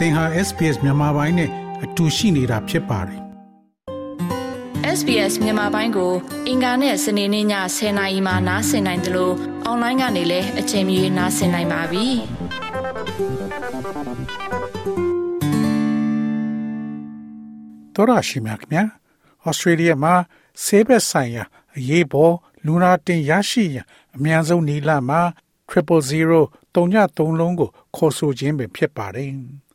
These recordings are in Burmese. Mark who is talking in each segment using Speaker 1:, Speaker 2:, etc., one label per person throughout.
Speaker 1: သင်ဟာ SPS မြန်မာပိုင်းနဲ့အတူရှိနေတာဖြစ်ပါတယ်
Speaker 2: SBS မြန်မာပိုင်းကို အင်ကာနဲ့စနေနေ့ည10:00နာရီမှနားဆင်နိုင်တယ်လို့အွန်လိုင်းကနေလည်းအချိန်မီနားဆင်နိုင်ပါပြီ။
Speaker 1: သောရရှိမြခင်ဗျာ။ဩစတြေးလျမှာဆေးဘက်ဆိုင်ရာအရေးပေါ်လူနာတင်ရရှိရန်အများဆုံးနီလာမှာ000 3ည3လုံးကိုခေါ်ဆိုခြင်းပဲဖြစ်ပါတယ်။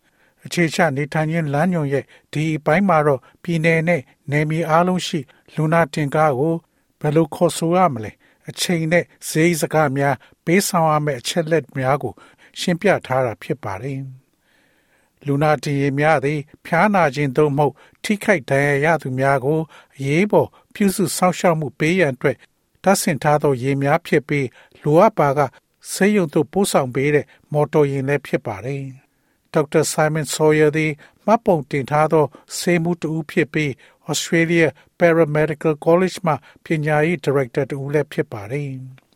Speaker 1: အခြေချနေထိုင်ခြင်းလမ်းညွန်ရဲ့ဒီအပိုင်းမှာတော့ပြည်내နဲ့နယ်မြေအားလုံးရှိလူနာတင်ကားကိုဘယ်လိုခေါ်ဆိုရမလဲအချိန်နဲ့ဈေးစကားများပေးဆောင်ရမယ့်အချက်လက်များကို ရှင်းပြထားတာဖြစ်ပါတယ်။လူနာတင်ရများသည်ဖျားနာခြင်းသို့မဟုတ်ထိခိုက်ဒဏ်ရာရသူများကိုအရေးပေါ်ပြုစုစောင့်ရှောက်မှုပေးရန်အတွက်တတ်ဆင်ထားသောရေများဖြစ်ပြီးလိုအပ်ပါကဆေးရုံသို့ပို့ဆောင်ပေးတဲ့မော်တော်ယာဉ်လည်းဖြစ်ပါတယ်။ ဒေါက်တာဆိုင်မန်ဆိုယာသည်မှတ်ပုံတင်ထားသောဆေးမှုတူဖြစ်ပြီး Australia Paramedical College မှပညာရေးဒါရိုက်တာတူလည်းဖြစ်ပါတယ်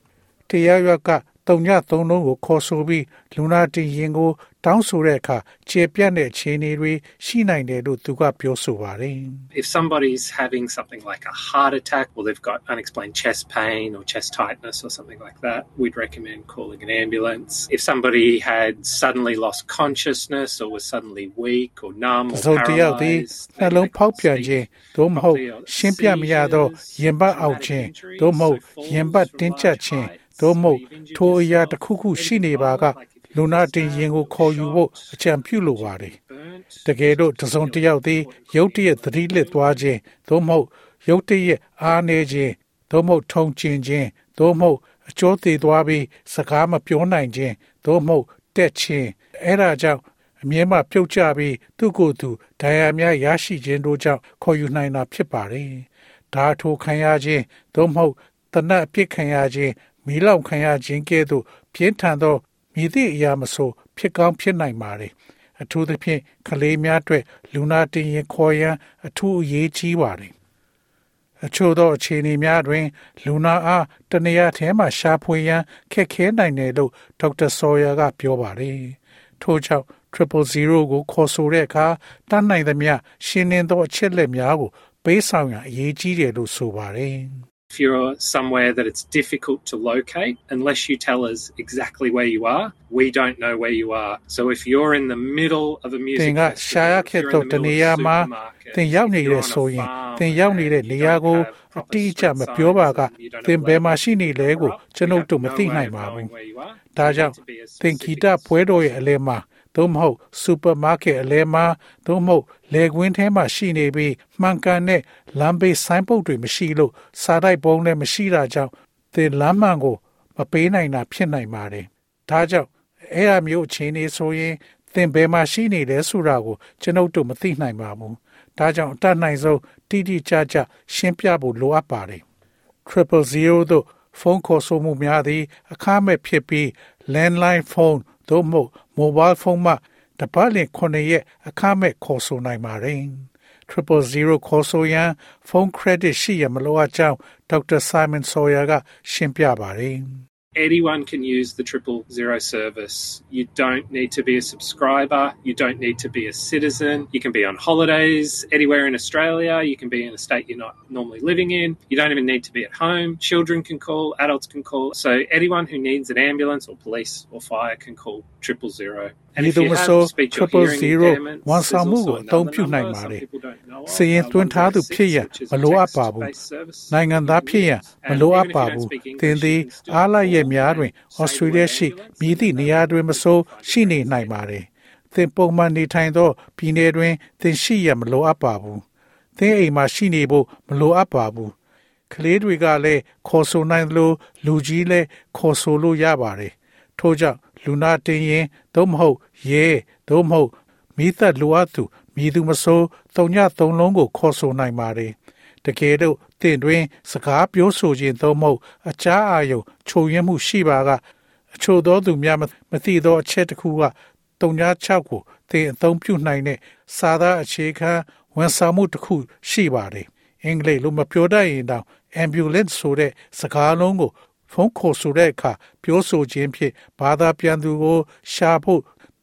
Speaker 1: ။တရားရွက်က တုံညသုံးလုံးကိုခေါ်ဆိုပြီးလူနာတင်ရင်ကိုတောင်းဆိုတဲ့အခါခြေပြတ်တဲ့အခြေအနေတွေရှိနိုင်တယ်လို့သူကပြောဆိုပါတယ်
Speaker 3: If somebody's having something like a heart attack or they've got unexplained chest pain or chest tightness or something like that, we'd recommend calling an ambulance. If somebody had suddenly lost consciousness or was suddenly weak or numb or
Speaker 1: ဆိုတယောက်သည်
Speaker 3: paralyzed,
Speaker 1: နှလုံးဖောက်ပြန်ခြင်းသို့မဟုတ်ရှင်းပြမရသောရင်ပတ်အောက်ခြင်းသို့မဟုတ်ရင်ပတ်တင်းကျပ်ခြင်း သို့မဟုတ်ထိုအရာတစ်ခုခုရှိနေပါကလူနာတင်ရင်ကိုခေါ်ယူဖို့အကြံပြုလိုပါတယ်တကယ်တော့တစုံတစ်ယောက်သည်ရုတ်တရက်သတိလစ်သွားခြင်းသို့မဟုတ်ရုတ်တရက်အားနေခြင်းသို့မဟုတ်ထုံကျင်ခြင်းသို့မဟုတ်အကျိုးသေးသွားပြီးစကားမပြောနိုင်ခြင်းသို့မဟုတ်တက်ခြင်းအဲ့ဒါကြောင့်အမြဲမှပြုတ်ကျပြီးသူ့ကိုယ်သူဒဏ်ရာများရရှိခြင်းတို့ကြောင့်ခေါ်ယူနိုင်တာဖြစ်ပါတယ်။ဒါထိုခံရခြင်းသို့မဟုတ်တနတ်အပြစ်ခံရခြင်းမီးလောင်ခံရခြင်းကဲ့သို့ပြင်းထန်သောမည်သည့်အရာမဆိုဖြစ်ကောင်းဖြစ်နိုင်ပါတယ်။အထူးသဖြင့်ကလေးများအတွက်လူနာတင်ရင်ခေါ်ရန်အထူးအရေးကြီးပါတယ်။အချို့သောအခြေအနေများတွင် လူနာအားတနေရာထဲမှရှာဖွေရန်ခက်ခဲနိုင်တယ်လို့ဒေါက်တာဆော်ယာကပြောပါတယ်။ထို့ကြောင့်000ကိုခေါ်ဆိုတဲ့အခါတတ်နိုင်သမျှရှင်းလင်းသောအချက်လက်များကိုပေးဆောင်ရန်အရေးကြီးတယ်လို့ဆိုပါတယ်။
Speaker 3: If you're somewhere that it's difficult to locate, unless you tell us exactly where you are, we don't know where you are. So if you're in the middle of a
Speaker 1: သ
Speaker 3: music
Speaker 1: င်က
Speaker 3: festival,
Speaker 1: ရှာရ
Speaker 3: if
Speaker 1: ခက်
Speaker 3: you're
Speaker 1: တော့
Speaker 3: in
Speaker 1: တ
Speaker 3: the
Speaker 1: နေ
Speaker 3: middle
Speaker 1: ရာ
Speaker 3: of a
Speaker 1: မှာ
Speaker 3: supermarket,
Speaker 1: သင်ရောက်နေ
Speaker 3: if
Speaker 1: တယ်
Speaker 3: you're on a
Speaker 1: ဆိုရင်
Speaker 3: farm
Speaker 1: သင်ရောက်နေတဲ့
Speaker 3: and
Speaker 1: နေ
Speaker 3: you
Speaker 1: ရာ
Speaker 3: don't
Speaker 1: ကို
Speaker 3: have
Speaker 1: အ
Speaker 3: proper
Speaker 1: တိအကျ
Speaker 3: street
Speaker 1: မပြောပါက
Speaker 3: signs, you don't
Speaker 1: သင်
Speaker 3: have
Speaker 1: ဘယ်မှာရှိနေလဲကို
Speaker 3: labels,
Speaker 1: ကျွန်ုပ်တို့
Speaker 3: you
Speaker 1: မ
Speaker 3: have
Speaker 1: သိ
Speaker 3: no
Speaker 1: နိုင်
Speaker 3: way
Speaker 1: ပါ
Speaker 3: of
Speaker 1: ဘူး
Speaker 3: knowing where you are.
Speaker 1: ဒါ
Speaker 3: You
Speaker 1: ကြောင့်
Speaker 3: need to be as
Speaker 1: သင်ဂီတ
Speaker 3: specific as
Speaker 1: ပွဲတော်ရဲ့အလဲမှာ သို့မဟုတ်စူပါမားကတ်အလဲမှာသို့မဟုတ်လေကွင်းထဲမှာရှိနေပြီးမှန်ကန်တဲ့လမ်းဘေးဆိုင်းပုတ်တွေမရှိလို့စာတိုက်ပုံးလည်းမရှိတာကြောင့်သင်လမ်းမှန်ကိုမပေးနိုင်တာဖြစ်နိုင်ပါတယ်ဒါကြောင့်အဲ့အမျိုးအခြေအနေဆိုရင်သင်ဘယ်မှာရှိနေလဲဆိုတာကိုကျွန်ုပ်တို့မသိနိုင်ပါဘူးဒါကြောင့်အတတ်နိုင်ဆုံးတိတိကျကျရှင်းပြဖို့လိုအပ်ပါတယ် triple zero တို့ဖုန်းခေါ်ဆိုမှုများသည်အခမဲ့ဖြစ်ပြီး landline phone သို့မဟုတ် mobile phone မှတပတ်လင်9ရက်အခမဲ့ခေါ်ဆိုနိုင်ပါတယ် triple zero ခေါ်ဆိုရန် phone credit ရှိရမလိုအပ်ကြောင်းဒေါက်တာ Simon Sawyer ကရှင်းပြပါတယ်
Speaker 3: Anyone can use the triple zero service. You don't need to be a subscriber. You don't need to be a citizen. You can be on holidays anywhere in Australia. You can be in a state you're not normally living in. You don't even need to be at home. Children can call, adults can call. So anyone who needs an ambulance or police or fire can call triple zero. And
Speaker 1: ဒီ
Speaker 3: if
Speaker 1: လို
Speaker 3: you
Speaker 1: မ
Speaker 3: have
Speaker 1: ဆို
Speaker 3: speech or
Speaker 1: triple
Speaker 3: hearing
Speaker 1: zero
Speaker 3: impairments,
Speaker 1: ဝန်
Speaker 3: there's
Speaker 1: ဆောင်မှု
Speaker 3: also
Speaker 1: ကိုအသုံး
Speaker 3: another
Speaker 1: ပြုနိုင်
Speaker 3: number
Speaker 1: ပါ
Speaker 3: some
Speaker 1: တယ်
Speaker 3: people don't know of,
Speaker 1: စည်ရင်
Speaker 3: uh,
Speaker 1: သွင်းထားသူဖြစ်ရန်
Speaker 3: 106, which is
Speaker 1: မလိုအပ်ပါ
Speaker 3: a
Speaker 1: ဘူး
Speaker 3: text-based service.
Speaker 1: နိုင်ငံသားဖြစ်ရန်မလိုအပ်ပါဘူးသင်သည်အားလိုက်ရဲ့ များတွင်ဩစတြေးလျရှိမြည်သည့်နေရာတွင်မဆိုရှိနေနိုင်ပါတယ်သင်ပုံမှန်နေထိုင်သောပြည်내တွင်သင်ရှိရန်မလိုအပ်ပါဘူးသင်အိမ်မှာရှိနေဖို့မလိုအပ်ပါဘူးကလေးတွေကလည်းခေါ်ဆိုနိုင်သလိုလူကြီးလည်းခေါ်ဆိုလို့ရပါတယ်ထို့ကြောင့်လူနာတင်ရင်သို့မဟုတ်ရဲသို့မဟုတ်မိသက်လိုအပ်သူမိသူမဆိုသုံးညသုံးလုံးကိုခေါ်ဆိုနိုင်ပါတယ်တ ကယ်တော့တင့်တွင် စကားပြောဆိုခြင်းသို့မဟုတ်အခြားအာယုံချိုရင်းမှုရှိပါကအချို့သောသူများမမသိသောအချက်တစ်ခုက36ကိုသင်အသုံးပြုနိုင်တဲ့စာသားအခြေခံဝန်ဆောင်မှုတစ်ခုရှိပါတယ်အင်္ဂလိပ်လိုမပြောတတ်ရင်တောင် ambulance ဆိုတဲ့စကားလုံးကိုဖုန်းခေါ်ဆိုတဲ့အခါပြောဆိုခြင်းဖြင့်ဘာသာပြန်သူကို ရှာဖို့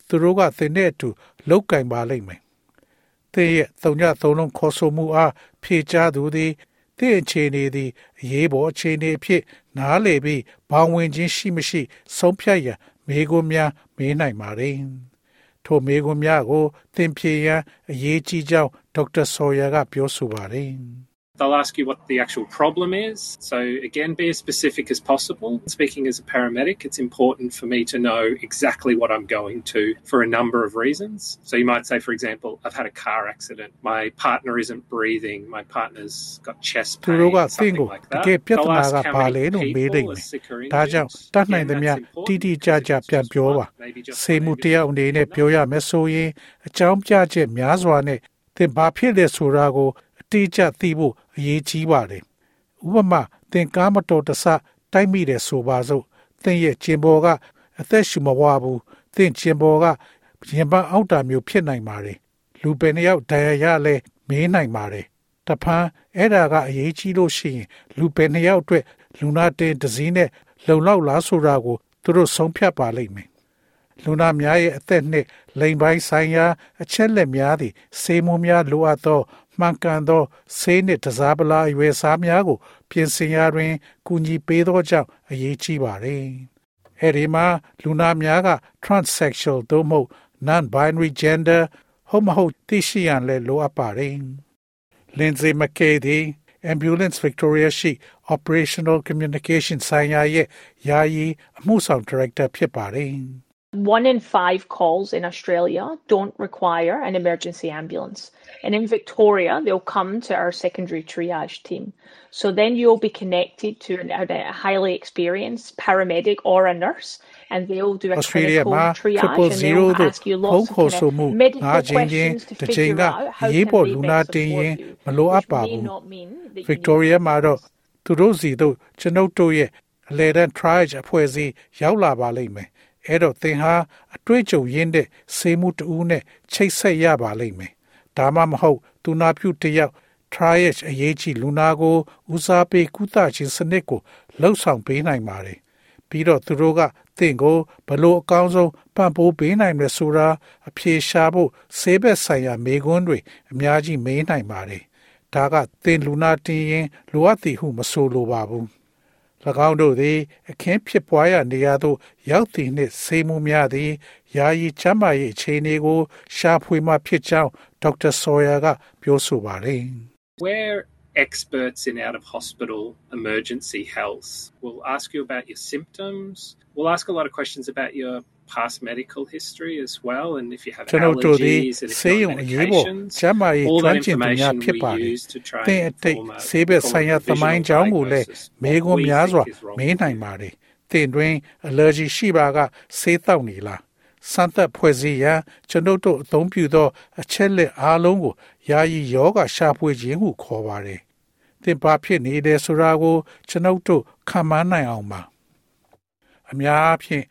Speaker 1: သူတို့ကသင်တဲ့အတူလောက်ကင်ပါလိမ့်မယ်။သင်ရဲ့သုံးညသုံးလုံးခေါ်ဆိုမှုအား ဖြေချသူသည်သင်အခြေအနေသည်အရေးပေါ်အခြေအနေအဖြစ် နားလည်ပြီးဘောင်ဝင်ခြင်းရှိမရှိ ဆုံးဖြတ်ရန်မေးခွန်းများမေးနိုင်ပါတယ်။ထိုမေးခွန်းများကိုသင်ဖြေရန်အရေးကြီးကြောင်းဒေါက်တာဆော်ယာကပြောဆိုပါတယ်။
Speaker 3: They'll ask you what the actual problem is. So, again, be as specific as possible. Speaking as a paramedic, it's important for me to know exactly what I'm going to for a number of reasons. So, you might say, for example, I've had a car accident. My partner isn't breathing. My partner's got chest pain. Something like that. They'll ask how many people are sick or injured. Again, that's important. တိတိကျကျပြန်ပြောပါစေမှုတယောက်အနေနဲ့ပြောရမယ်ဆိုရင်အကြောင်းပြချက်များစွာနဲ့သင်ဘာဖြစ်လဲဆိုတာကိုတိကျသိဖို့ အရေးကြီးပါတယ်။ဥပမာသင်ကားမတော်တဆတိုက်မိတယ်ဆိုပါစို့သင်ရဲ့ကျင်ပေါ်ကအသက်ရှူမဝဘူးသင်ကျင်ပေါ်ကရင်ပန်းအောက်တာမျိုးဖြစ်နိုင်ပါတယ်။လူပဲနှစ်ယောက်ဒဏ်ရာရလဲမေးနိုင်ပါတယ်။တဖန်အဲ့ဒါကအရေးကြီးလို့ရှိရင်လူပဲနှစ်ယောက်အတွက်လူနာတင်ဒစည်းနဲ့လုံလောက်လားဆိုတာကိုသူတို့ဆုံးဖြတ်ပါလိမ့်မယ်။လူနာများရဲ့အသက်နှင့်လိန်ပိုင်းဆိုင်ရာအချက်လက်များသည့်စေမုံများလိုအပ်သော မှန်ကန်သောဆေးနှင့်တစားပလာအရွယ်စားများကို ပြင်ဆင်ရာတွင်ကူညီပေးသောကြောင့်အရေးကြီးပါတယ်။အဲဒီမှာလူနာများက transsexual သို့မဟုတ် non-binary gender ဟုတ်မဟုတ်သိရှိရန်လည်းလိုအပ်ပါတယ်။ Lindsay McKay သည် Ambulance Victoria ရှိ Operational Communication ဆိုင်ရာရဲ့ယာယီအမှုဆောင် Director ဖြစ်ပါတယ်။
Speaker 4: One in five calls in Australia don't require an emergency ambulance. And in Victoria, they'll come to our secondary triage team. So then you'll be connected to a highly experienced paramedic or a nurse, and they'll do a
Speaker 1: Australia
Speaker 4: clinical triage and they'll ask you lots of kind of medical questions to figure out how can they best support you. Which may not mean that you
Speaker 1: Victoria မှာတော့သူတို့စီတို့ကျွန်ုပ်တို့ရဲ့အလဲတန်း triage အဖွဲ့အစည်းရောက်လာပါလိမ့်မယ် အဲ့တော့သင်ဟာအတွေ့အကြုံရင်းတဲ့စေမှုတူးနဲ့ချိတ်ဆက်ရပါလိမ့်မယ်ဒါမှမဟုတ်သူနာပြုတယောက် triage အရေးကြီးလူနာကိုဦးစားပေးကုသခြင်းစနစ်ကိုလှုပ်ဆောင်ပေးနိုင်ပါတယ်ပြီးတော့သူတို့ကသင်ကိုဘလို့အကောင်းဆုံးပံ့ပိုးပေးနိုင်မယ်ဆိုတာအဖြေရှာဖို့ဆေးဘက်ဆိုင်ရာမေးခွန်းတွေအများကြီးမေးနိုင်ပါတယ်ဒါကသင်လူနာတင်ရင်လိုအပ်သည်ဟုမဆိုလိုပါဘူး၎ င်းတို့သည်အခင်းဖြစ်ပွားရာနေရာသို့ရောက်သည့်နှင့်ဆေးမှုများသည်ယာယီချမ်းမာရေးအခြေအနေကိုရှာဖွေမှဖြစ်ကြောင်းဒေါက်တာဆော်ယာကပြောဆိုပါတယ်
Speaker 3: Where experts in out of hospital emergency health will ask you about your symptoms. We'll ask a lot of questions about your past medical history as well and if you have allergies and if you have medications
Speaker 1: ကျန်းမာရေးကျွမ်းကျင်သူများဖြစ်ပါတယ်။သင်အတိတ်ဆေးဘက်ဆိုင်ရာသမိုင်းကြောင်းကိုလည်းမေးခွန်းများစွာမေးနိုင်ပါတယ်။သင်တွင် allergy ရှိပါကဆေးတောက်နေလား။စမ်းသပ်ဖွဲ့စည်းရန်ကျွန်ုပ်တို့အသုံးပြုသော အချက်လက်အားလုံးကိုယာယီယောဂရှာဖွေခြင်းဟုခေါ်ပါတယ်။သင်ဘာဖြစ်နေတယ်ဆိုတာကိုကျွန်ုပ်တို့ခံမှန်းနိုင်အောင်ပါ။အများအားဖြင့်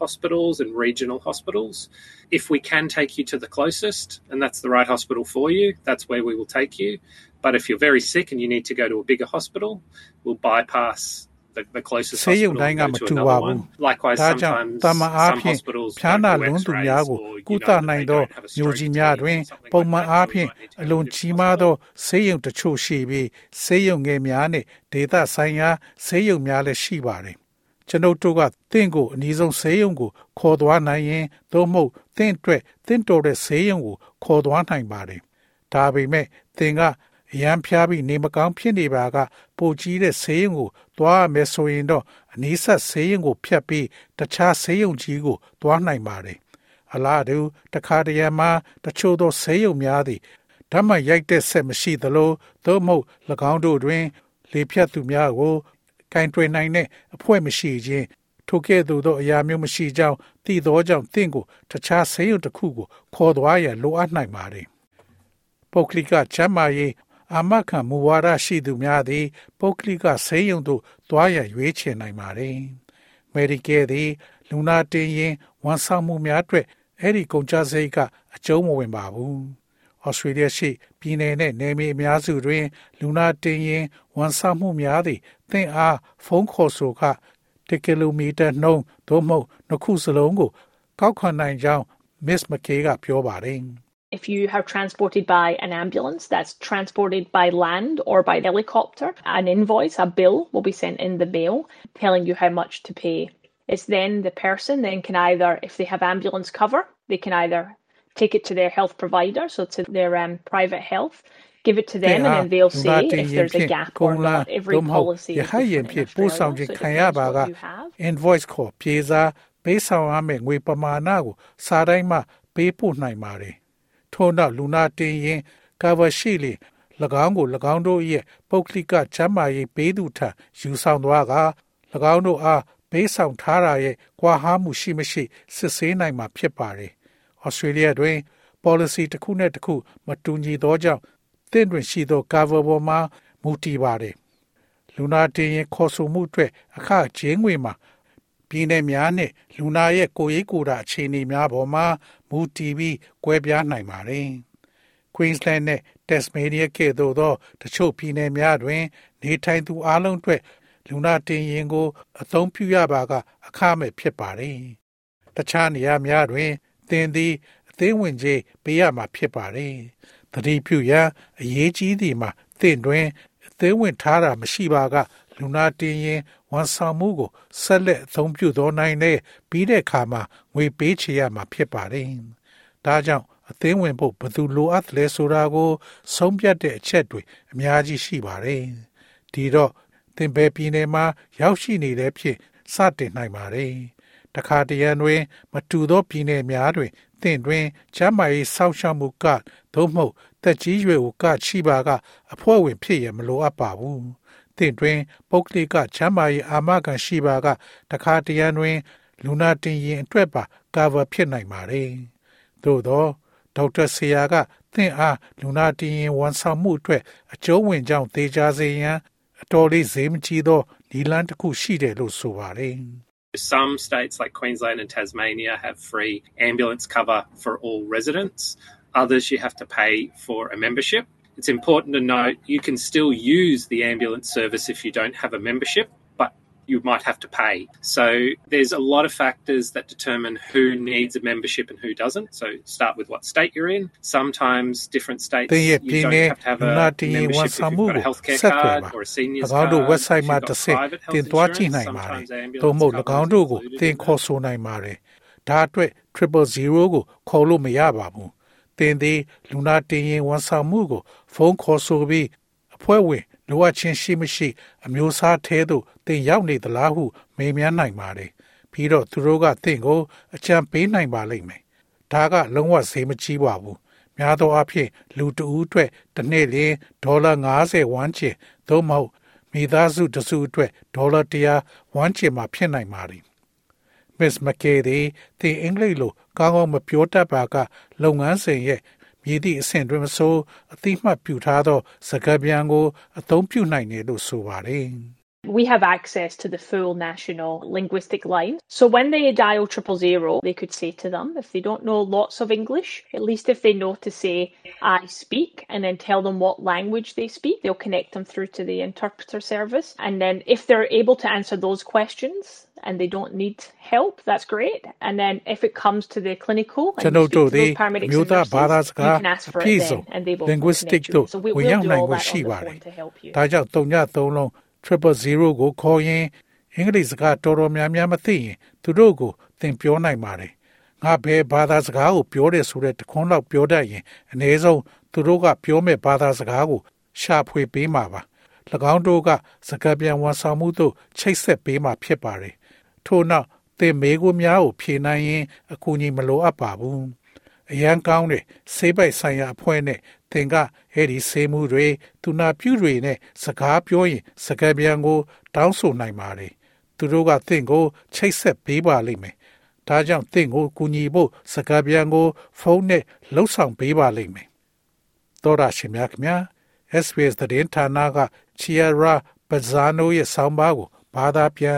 Speaker 3: hospitals and regional hospitals. If we can take you to the closest, and that's the right hospital for you, that's where we will take you. But if you're very sick and you need to go to a bigger hospital, we'll bypass the, the closest hospital and go to another one. Likewise, sometimes some hospitals don't do x-rays or, you know, they don't have a stroke team or something like that, so we might need to go to a different hospital.
Speaker 1: ဆေးရုံတချို့ရှိပြီးဆေးရုံငယ်များနဲ့ဒေသဆိုင်ရာဆေးရုံများလည်းရှိပါတယ်။ ကျွန်ုပ်တို့ကတင့်ကိုအနည်းဆုံးဆေးရုံကိုခေါ်သွားနိုင်ရင်သို့မဟုတ်တင့်အတွက်တင့်တော်တဲ့ဆေးရုံကိုခေါ်သွားနိုင်ပါတယ်။ဒါပေမဲ့သင်ကအရန်ဖျားပြီးနေမကောင်းဖြစ်နေပါကပိုကြီးတဲ့ဆေးရုံကိုသွားမယ်ဆိုရင်တော့အနည်းဆက်ဆေးရုံကိုဖြတ်ပြီးတခြားဆေးရုံကြီးကိုသွားနိုင်ပါတယ်အလားတူတခါတရံမှာတချို့သောဆေးရုံများသည်ဓမ္မရိုက်တဲ့ဆက်မရှိသလိုသို့မဟုတ်၎င်းတို့တွင် လေဖြတ်သူများကို ကင်တွင်နိုင်တဲ့အဖွဲ့မရှိခြင်းထိုကဲ့သို့သောအရာမျိုးမရှိကြောင်းသိသောကြောင့်တင့်ကိုတခြားဆေးရုံတစ်ခုကိုခေါ်သွားရန်လိုအပ်နိုင်ပါတယ်ပုဂ္ဂလိကချမ်းမာရေးအာမခံမူဝါဒရှိသူများသည်ပုဂ္ဂလိကဆေးရုံသို့သွားရရွေးချယ်နိုင်ပါတယ်။ Medicare သည်လူနာတင်ရင်ဝန်ဆောင်မှုများအတွက်အဲ့ဒီကုန်ကျစရိတ်ကအကျုံးမဝင်ပါဘူး။ ဩစတြေးလျရှိပြည်내နဲ့နယ်မြေအများစုတွင် လူနာတင်ရင်ဝန်ဆောင်မှုများသည်သင်အားဖုန်းခေါ်ဆိုက1ကီလိုမီတာနှုန်းသို့မဟုတ်နှစ်ခုစလုံးကိုကောက်ခံနိုင်ကြောင်း Miss McKay ကပြောပါတယ်။
Speaker 4: If you have transported by an ambulance that's transported by land or by helicopter, an invoice, a bill will be sent in the mail telling you how much to pay. It's then the person then can either, if they have ambulance cover, they can either take it to their health provider, so to their um, private health, give it to them, and then they'll say if there's a gap or not. Every policy is different in Australia, so it depends what you have.
Speaker 1: invoice ခေါ်ပြေစာပေးဆောင်ရမယ့်ငွေပမာဏကိုစာတိုင်းမှပေးပို့နိုင်ပါတယ်။ထို့နောက်လူနာတင်ရင် cover ရှိလေ၎င်းကို၎င်းတို့ရဲ့ပုဂ္ဂလိကချမ်းမာရေးပေးသူထံယူဆောင်သွားက၎င်းတို့အားပေးဆောင်ထားတာရဲ့ကွာဟမှုရှိမရှိစစ်ဆေးနိုင်မှာဖြစ်ပါတယ်။ Australia တွင် policy တစ်ခုနဲ့တစ်ခုမတူညီသောကြောင့်တင့်တွင်ရှိသော cover ပေါ်မှာမူတည်ပါတယ်။လူနာတင်ရင်ခေါ်ဆိုမှုအတွက်အခကျင်းငွေမှာပြည်내များနဲ့လူနာရဲ့ကိုယ်ရေးကိုယ်တာအခြေအနေများပေါ်မှာမူတည်ပြီးကွဲပြားနိုင်ပါတယ်။ Queensland နဲ့ Tasmania ကဲ့သို့သောတချို့ပြည်နယ်များတွင် နေထိုင်သူအလုံးအတွက်လူနာတင်ရင်ကို အသုံးပြုရပါက အခမဲ့ဖြစ်ပါတယ်။တခြားနေရာများတွင် သင်သည်အသေးဝင်ကြေးပေးရမှာဖြစ်ပါတယ်။တတိပြုရန်အရေးကြီးသည်မှာသင်တွင်အသေးဝင်ထားတာမရှိပါကလူနာတင်ရင်ဝန်ဆောင်မှုကိုဆက်လက်အသုံးပြုတော်နိုင်တဲ့ပြီးတဲ့အခါမှာငွေပေးချေရမှာဖြစ်ပါတယ်။ဒါကြောင့်အသင်းဝင်ဖို့ဘယ်သူလိုအပ်လဲဆိုတာကို ဆုံးဖြတ်တဲ့အချက်တွေအများကြီးရှိပါတယ်။ဒီတော့သင်ဘယ်ပြည်နယ်မှာရောက်ရှိနေတဲ့ဖြစ်စတင်နိုင်ပါတယ်။ တခါတရံတွင် မတူသောပြည်နယ်များတွင်သင်တွင်ချမ်းမာရေးစောင့်ရှောက်မှုကသို့မဟုတ်တက်ကြီးရွယ်ကိုကချိပါက အဖွဲ့ဝင်ဖြစ်ရမလိုအပ်ပါဘူး။သင်တွင် ပုဂ္ဂလိကချမ်းမာရေးအာမခံရှိပါကတခါတရံတွင် လူနာတင်ရင်အတွက်ပါ cover ဖြစ်နိုင်ပါတယ်။သို့သောဒေါက်တာဆီယာကသင်အားလူနာတင်ရင်ဝန်ဆောင်မှုအတွက်အကျုံးဝင်ကြောင်းသေချာစေရန်အတော်လေးဈေးမကြီးသောဒီလန်းတစ်ခုရှိတယ်လို့ဆိုပါတယ်။
Speaker 3: Some states like Queensland and Tasmania have free ambulance cover for all residents. Others you have to pay for a membership. It's important to note you can still use the ambulance service if you don't have a membership, you might have to pay. So there's a lot of factors that determine who needs a membership and who doesn't. So start with what state you're in. Sometimes different states
Speaker 1: သင်ရဲ့
Speaker 3: you
Speaker 1: ပြည်
Speaker 3: don't
Speaker 1: နယ်
Speaker 3: have to have
Speaker 1: လူ
Speaker 3: a
Speaker 1: နာတင်ရင်ဝန်
Speaker 3: membership if
Speaker 1: ဆောင်
Speaker 3: you've
Speaker 1: မှု
Speaker 3: got a
Speaker 1: ကို
Speaker 3: healthcare
Speaker 1: ဆက်သွယ်
Speaker 3: card
Speaker 1: ပါ
Speaker 3: or a seniors
Speaker 1: ၎င်းတို့
Speaker 3: card.
Speaker 1: website
Speaker 3: If
Speaker 1: မှာ
Speaker 3: you've
Speaker 1: တစ်
Speaker 3: got
Speaker 1: ဆင့်
Speaker 3: private
Speaker 1: တင်
Speaker 3: health
Speaker 1: သွားကြည့်
Speaker 3: insurance,
Speaker 1: နိုင်ပါတယ်
Speaker 3: sometimes
Speaker 1: သို့မဟုတ်
Speaker 3: ambulance
Speaker 1: ၎င်း
Speaker 3: cover
Speaker 1: တို့
Speaker 3: is
Speaker 1: ကို
Speaker 3: included
Speaker 1: သင်
Speaker 3: in
Speaker 1: ခေါ်ဆိုနိုင်ပါတယ်ဒါအတွက် triple zero ကိုခေါ်လို့မရပါဘူးသင်သည်လူနာတင်ရင်ဝန်ဆောင်မှုကိုဖုန်းခေါ်ဆိုပြီးအဖွဲ့ဝင် လိုအပ်ခြင်းရှိမရှိ အမျိုးအစားထဲသို့သင်ရောက်နေသလားဟုမေးမြန်းနိုင်ပါတယ်ပြီးတော့သူတို့ကသင်ကိုအကြံပေးနိုင်ပါလိမ့်မယ်ဒါကလုံးဝဈေးမကြီးပါဘူးများသောအားဖြင့်လူတဦးအတွက်တစ်နှစ်လျှင်ဒေါ်လာ90ဝန်းကျင်သို့မဟုတ်မိသားစုတစ်စုအတွက်ဒေါ်လာ100ဝန်းကျင်မှာဖြစ်နိုင်ပါတယ် Miss McKay သည်သင်အင်္ဂလိပ်လိုကောင်းကောင်းမပြောတတ်ပါကလုပ်ငန်းစဉ်ရဲ့ မည်သည့်အဆင့်တွင်မဆိုအတိမတ်ပြုထားသောစကားပြန်ကိုအသုံးပြုနိုင်တယ်လို့ဆိုပါတယ်။
Speaker 4: We have access to the full national linguistic line. So when they dial triple zero, they could say to them, if they don't know lots of English, at least if they know to say, I speak, and then tell them what language they speak, they'll connect them through to the interpreter service. And then if they're able to answer those questions and they don't need help, that's great. And then if it comes to the clinical and
Speaker 1: ကျွန်
Speaker 4: you
Speaker 1: တော်
Speaker 4: speak
Speaker 1: တို့
Speaker 4: to
Speaker 1: သည်
Speaker 4: those paramedics
Speaker 1: မြို့
Speaker 4: and
Speaker 1: သားဘာသာ
Speaker 4: nurses,
Speaker 1: စကား
Speaker 4: you can ask
Speaker 1: အ
Speaker 4: for
Speaker 1: ပြည့်
Speaker 4: it
Speaker 1: စုံ
Speaker 4: then and they will
Speaker 1: linguistic
Speaker 4: connect you.
Speaker 1: တို့
Speaker 4: So we,
Speaker 1: ဝင်
Speaker 4: we'll
Speaker 1: ရောက်
Speaker 4: do
Speaker 1: နိုင်
Speaker 4: all
Speaker 1: ခွင့်
Speaker 4: that
Speaker 1: ရှိ
Speaker 4: on the
Speaker 1: ပါတယ်
Speaker 4: phone to help you.
Speaker 1: ။ဒါကြောင့်3ည3လုံး triple zero ကိုခေါ်ရင်အင်္ဂလိပ်စကားတော်တော်များများမသိရင်သူတို့ကိုသင်ပြောနိုင်ပါတယ်။ငါဘယ်ဘာသာစကားကိုပြောတယ်ဆိုတဲ့တခွန်းလောက်ပြောတတ်ရင်အနည်းဆုံးသူတို့ကပြောမဲ့ဘာသာစကားကိုရှာဖွေပေးမှာပါ။၎င်းတို့ကစကားပြန်ဝန်ဆောင်မှုတို့ချိတ်ဆက်ပေးမှာဖြစ်ပါတယ်။ ထို့နောက်သင်မေးခွန်းများကိုဖြေနိုင်ရင်အကူအညီမလိုအပ်ပါဘူး။အရန်ကောင်းတဲ့ဆေးပိုက်ဆိုင်ရာအဖွဲ့နဲ့သင်ကအဲ့ဒီဆေးမှုတွေသူနာပြုတွေနဲ့စကားပြောရင် စကားပြန်ကို တောင်းဆိုနိုင်ပါတယ်။သူတို့ကသင်ကိုချိတ်ဆက်ပေးပါလိမ့်မယ်။ဒါကြောင့်သင်ကိုကူညီဖို့စကားပြန်ကို ဖုန်းနဲ့လှုပ်ဆောင်ပေးပါလိမ့်မယ်။သောရရှင်များခင်ဗျာ SBS သတင်းဌာနက Chiara Bazzano ရဲ့ဆောင်းပါးကိုဘာသာပြန်